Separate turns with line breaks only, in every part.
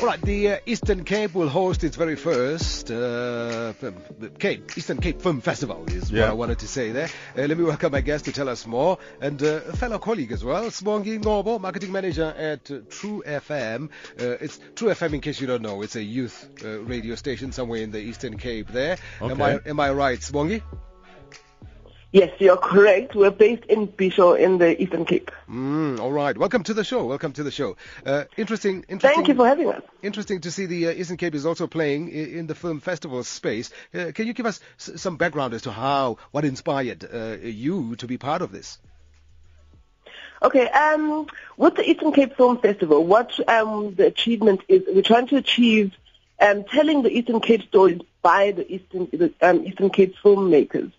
All right, the uh, Eastern Cape will host its very first uh, Cape Eastern Cape Film Festival. Is
Yeah.
what I wanted to say there. Uh, let me welcome my guest to tell us more, and uh, a fellow colleague as well, Smongi Ngobo, marketing manager at Tru FM. Uh, it's Tru FM, in case you don't know, it's a youth uh, radio station somewhere in the Eastern Cape. There, am I am I right, Smongi?
Yes, you're correct. We're based in Bisho in the Eastern Cape.
Mm, all right, welcome to the show. Welcome to the show. Uh, interesting, interesting.
Thank you for having us.
Interesting to see the uh, Eastern Cape is also playing i- in the film festival space. Uh, can you give us s- some background as to how, what inspired uh, you to be part of this?
Okay, um, with the Eastern Cape Film Festival, what um, the achievement is, we're trying to achieve um, telling the Eastern Cape stories by the Eastern, the, um, Eastern Cape filmmakers.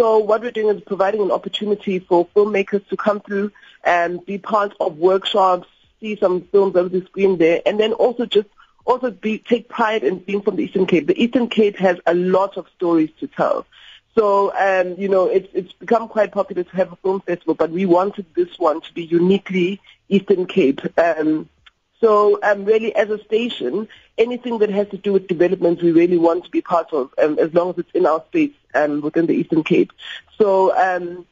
So what we're doing is providing an opportunity for filmmakers to come through and be part of workshops, see some films that will be screened there, and then also just also be, take pride in being from the Eastern Cape. The Eastern Cape has a lot of stories to tell. So, um, you know, it's, it's become quite popular to have a film festival, but we wanted this one to be uniquely Eastern Cape. Um, so, um, really, as a station, anything that has to do with development, we really want to be part of, um, as long as it's in our space um, within the Eastern Cape. So, um,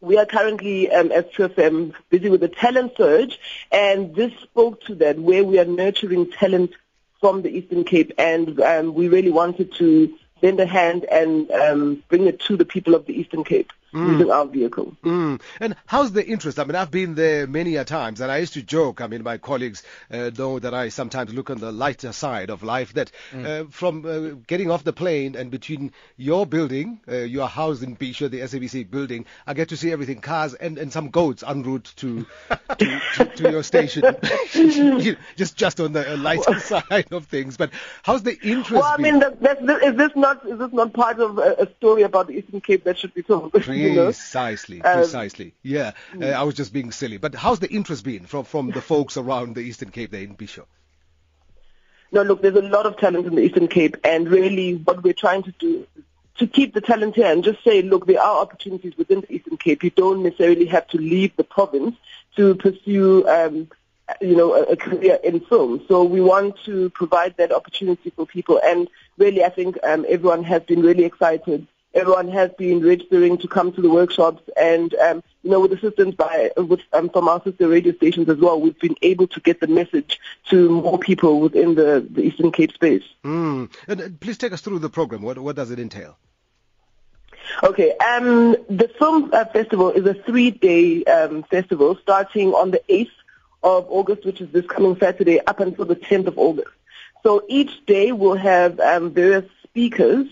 we are currently, um, as TruFM, busy with the talent surge, and this spoke to that, where we are nurturing talent from the Eastern Cape, and um, we really wanted to lend a hand and um, bring it to the people of the Eastern Cape using our vehicle.
Mm. And how's the interest? I mean, I've been there many a times, and I used to joke. I mean, my colleagues uh, know that I sometimes look on the lighter side of life. That uh, from uh, getting off the plane and between your building, uh, you are in Bisho, the SABC building, I get to see everything: cars and, and some goats en route to to, to, to your station. just just on the uh, lighter side of things. But how's the interest?
Well, I mean, that, that's, is this not is this not part of a, a story about the Eastern Cape that should be told? You know?
Precisely,
Um,
precisely. Yeah, uh, I was just being silly. But how's the interest been from from the folks around the Eastern Cape there in Bisho?
No, look, there's a lot of talent in the Eastern Cape, and really what we're trying to do is to keep the talent here and just say, look, there are opportunities within the Eastern Cape. You don't necessarily have to leave the province to pursue, um, you know, a, a career in film. So we want to provide that opportunity for people, and really, I think um, everyone has been really excited. Everyone has been registering to come to the workshops, and um, you know, with assistance by with, um, from our sister radio stations as well, we've been able to get the message to more people within the, the Eastern Cape space.
Mm. And, uh, please take us through the program. What what does it entail?
Okay, um, the film uh, festival is a three-day um, festival starting on the 8th of August, which is this coming Saturday, up until the 10th of August. So each day we'll have um, various speakers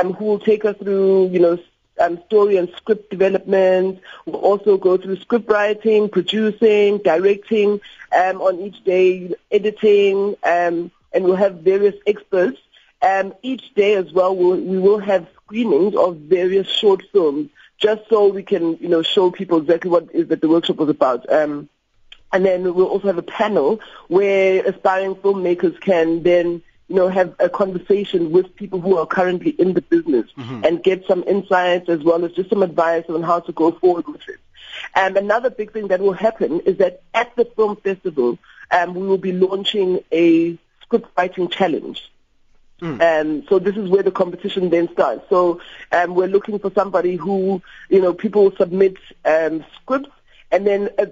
um, who will take us through, you know, um, story and script development. We'll also go through script writing, producing, directing um, on each day, editing, um, and we'll have various experts. Um, each day as well, we'll, we will have screenings of various short films, just so we can, you know, show people exactly what is that the workshop was about. Um, and then we'll also have a panel where aspiring filmmakers can then, you know, have a conversation with people who are currently in the business and get some insights as well as just some advice on how to go forward with it. And another big thing that will happen is that at the film festival, um, we will be launching a script writing challenge. Um, so this is where the competition then starts. So um, we're looking for somebody who, you know, people will submit um, scripts, and then uh,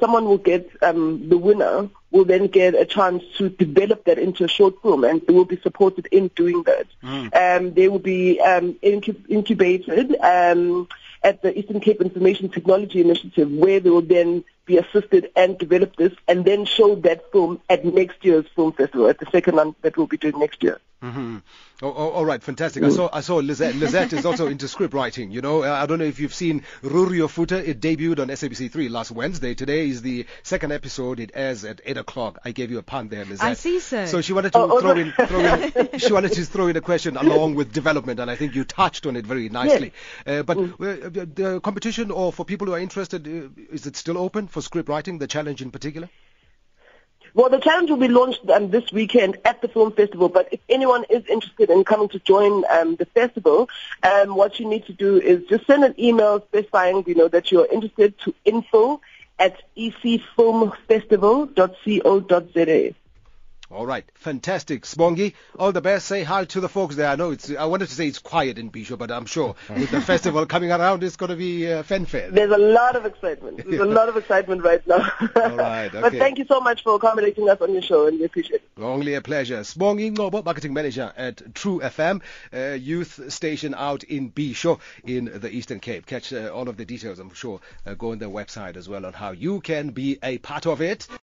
someone will get um, the winner will then get a chance to develop that into a short film, and they will be supported in doing that. Um, they will be um, incub- incubated um, at the Eastern Cape Information Technology Initiative, where they will then be assisted and develop this, and then show that film at next year's film festival, at the second one that we'll be doing next year.
Mm-hmm. Oh, oh, all right, fantastic. I saw I saw Lizette. Lizette is also into script writing. You know, Uh, I don't know if you've seen Rurio Futa. It debuted on SABC3 last Wednesday. Today is the second episode. It airs at eight o'clock. I gave you a pun there, Lizette.
I see, sir.
So she wanted to
Oh, oh,
throw in, throw in she wanted to throw in a question along with development, and I think you touched on it very nicely. Uh, but uh, the the competition, or for people who are interested, uh, is it still open for script writing? The challenge in particular.
Well, the challenge will be launched um, this weekend at the film festival. But if anyone is interested in coming to join um, the festival, um, what you need to do is just send an email specifying, you know, that you're interested to info at ecfilmfestival.co.za.
All right, fantastic, Sibongi. All the best. Say hi to the folks there. I know it's. I wanted to say it's quiet in Bisho, but I'm sure with the festival coming around, it's going to be uh, fanfare.
There's a lot of excitement. There's a lot of excitement right now.
All right,
But thank you so much for accommodating us on your show, and we appreciate it.
Only a pleasure. Sibongi Ngobo, marketing manager at Tru FM, uh, youth station out in Bisho in the Eastern Cape. Catch uh, all of the details, I'm sure. Uh, go on their website as well on how you can be a part of it.